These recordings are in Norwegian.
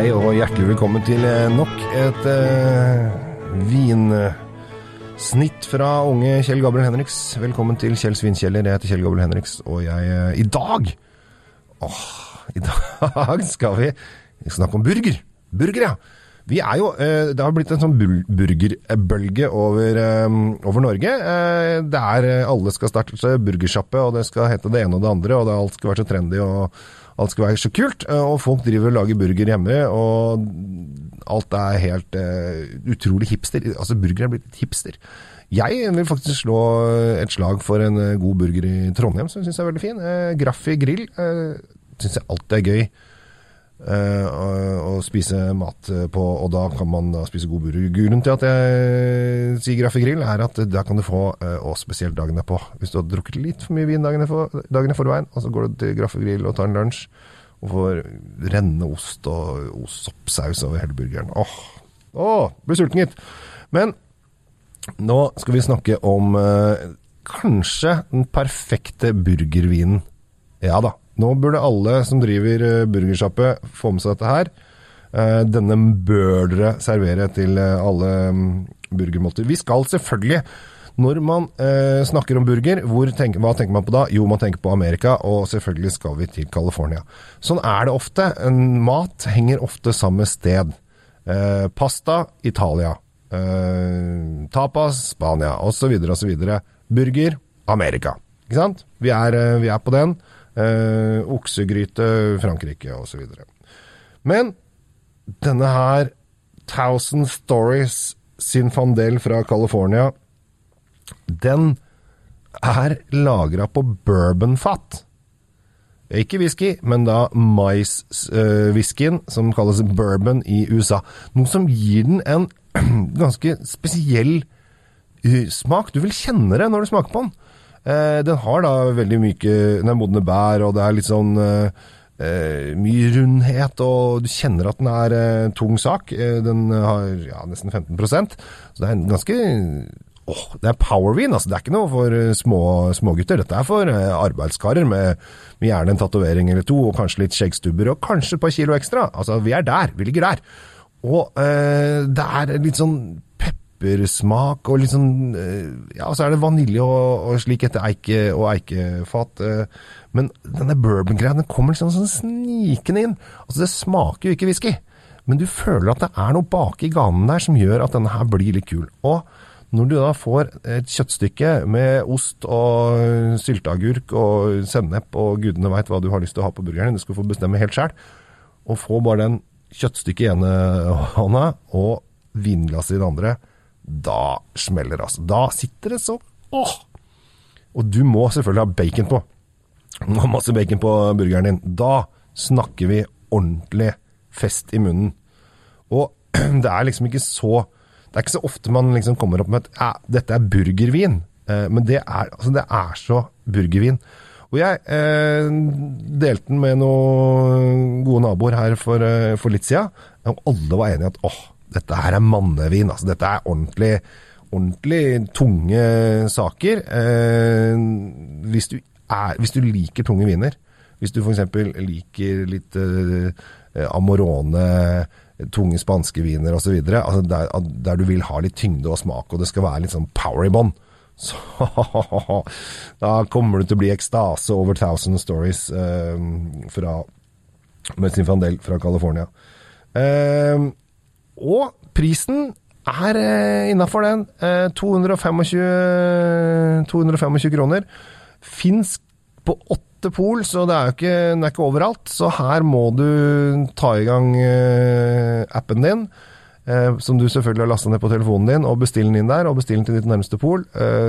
Hei og hjertelig velkommen til eh, nok et uh, vinsnitt fra unge Kjell Gabriel Henriks. Velkommen til Kjell Svinkjeller. Jeg heter Kjell Gabriel Henriks, og jeg uh, I dag Åh, i dag skal vi snakke om burger. Burger, ja. Vi er jo, uh, Det har blitt en sånn burgerbølge over, over Norge. det er Alle skal starte burgersjappe, og det skal hete det ene og det andre, og alt skal være så trendy. og alt skal være så kult. Eh, og folk driver og lager burger hjemme, og alt er helt uh, utrolig hipster. Altså, burger er blitt hipster. Jeg vil faktisk slå et slag for en eh, god burger i Trondheim, som jeg syns er veldig fin. Uh, Graffi grill uh, syns jeg alltid er gøy. Uh, å spise mat på, og da kan man da spise god burger. Grunnen til at jeg sier Graffegrill, er at da kan du få, uh, og spesielt dagene på Hvis du har drukket litt for mye vin dagene, for, dagene forveien, og så går du til Graffegrill og tar en lunsj, og får rennende ost og soppsaus over hele burgeren. Åh, åh blir sulten, gitt. Men nå skal vi snakke om uh, kanskje den perfekte burgervinen. Ja da. Nå burde alle som driver eh, burgersjappe få med seg dette her. Eh, denne bør dere servere til eh, alle mm, burgermåltider. Vi skal selvfølgelig når man snakker om burger, tenker, hva tenker man på da? Jo, man tenker på Amerika, og selvfølgelig skal vi til California. Sånn er det ofte. Mat henger ofte samme sted. Pasta Italia. Tapas Spania, osv., osv. Burger Amerika. Ikke sant? Vi er, vi er på den. Eh, oksegryte, Frankrike osv. Men denne her Thousand Stories sin Fandel fra California, den er lagra på bourbonfat. Ikke whisky, men da mais-whiskyen, uh, som kalles bourbon i USA. Noe som gir den en ganske spesiell uh, smak. Du vil kjenne det når du smaker på den. Eh, den har da veldig myke Den er modne bær, og det er litt sånn eh, eh mye rundhet, og du kjenner at den er eh, tung sak. Eh, den har ja, nesten 15 så det er en ganske åh, det er powervin, altså. Det er ikke noe for eh, små smågutter. Dette er for arbeidskarer med, med gjerne en tatovering eller to, og kanskje litt skjeggstubber, og kanskje et par kilo ekstra. Altså, vi er der. Vi ligger der. Og det er litt sånn peppersmak og litt sånn eh, Ja, så er det vanilje og, og slik etter eike og eikefat. Eh, men denne bourbon-greia den kommer liksom sånn snikende inn. Altså, det smaker jo ikke whisky, men du føler at det er noe baki ganen der som gjør at denne her blir litt kul. Og når du da får et kjøttstykke med ost og sylteagurk og sennep og gudene veit hva du har lyst til å ha på burgeren, du skal få bestemme helt sjæl, og få bare den kjøttstykket i ene hånda og vinglasset i den andre, da smeller det, altså. Da sitter det så åh! Og du må selvfølgelig ha bacon på. Du må ha masse bacon på burgeren din. Da snakker vi ordentlig fest i munnen. Og det er liksom ikke så Det er ikke så ofte man liksom kommer opp med at ja, dette er burgervin. Eh, men det er, altså det er så burgervin. Og jeg eh, delte den med noen gode naboer her for, eh, for litt siden, og alle var enige i at åh, dette her er mannevin. Altså, dette er ordentlig, ordentlig tunge saker. Eh, hvis, du er, hvis, du liker tunge viner, hvis du f.eks. liker litt eh, Amorone, tunge spanske viner osv., altså der, der du vil ha litt tyngde og smak, og det skal være litt sånn power i bånn, så da kommer du til å bli ekstase over Thousand Stories eh, fra med fandel fra California. Eh, og prisen er eh, innafor den. Eh, 225, 225 kroner. Finsk på åtte pol, så det er jo ikke, den er ikke overalt. Så her må du ta i gang eh, appen din. Eh, som du selvfølgelig har lasta ned på telefonen din, og bestille den inn der. Og bestille den til ditt nærmeste pol.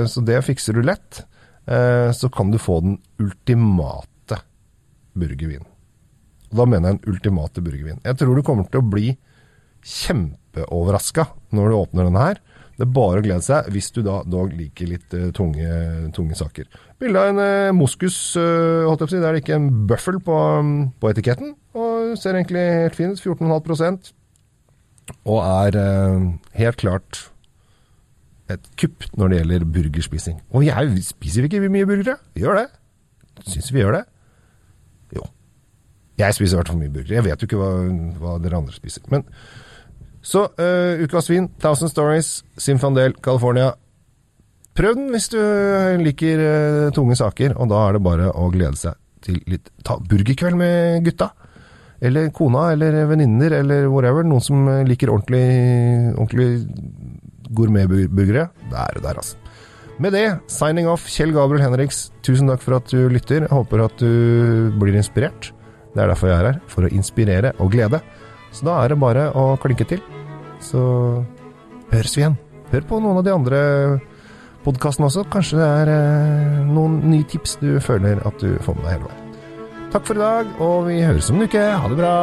Så det fikser du lett. Så kan du få den ultimate burgervinen. Da mener jeg den ultimate burgervin. Jeg tror du kommer til å bli kjempeoverraska når du åpner denne her. Det er bare å glede seg, hvis du da dog liker litt uh, tunge, tunge, saker. Bilde av en uh, moskus, uh, holdt jeg på å si. Det er ikke en bøffel på, um, på, etiketten. Og ser egentlig helt fin ut. 14,5 Og er helt klart et kupp når det gjelder burgerspising. Og jeg spiser ikke mye burgere? Vi gjør det. Syns vi gjør det? Jo. Jeg spiser i hvert fall mye burgere. Jeg vet jo ikke hva, hva dere andre spiser. Men så uh, ukas vin, Thousand Stories, Sinfandel, California. Prøv den hvis du liker uh, tunge saker, og da er det bare å glede seg til litt ta burgerkveld med gutta. Eller kona, eller venninner, eller whatever. Noen som liker ordentlig, ordentlig gourmetburgere. Det er det der, altså. Med det, signing off, Kjell Gabriel Henriks. Tusen takk for at du lytter. Jeg håper at du blir inspirert. Det er derfor jeg er her. For å inspirere og glede. Så da er det bare å klinke til. Så høres vi igjen. Hør på noen av de andre podkastene også. Kanskje det er eh, noen nye tips du føler at du får med deg hele veien. Takk for i dag, og vi høres om en uke. Ha det bra.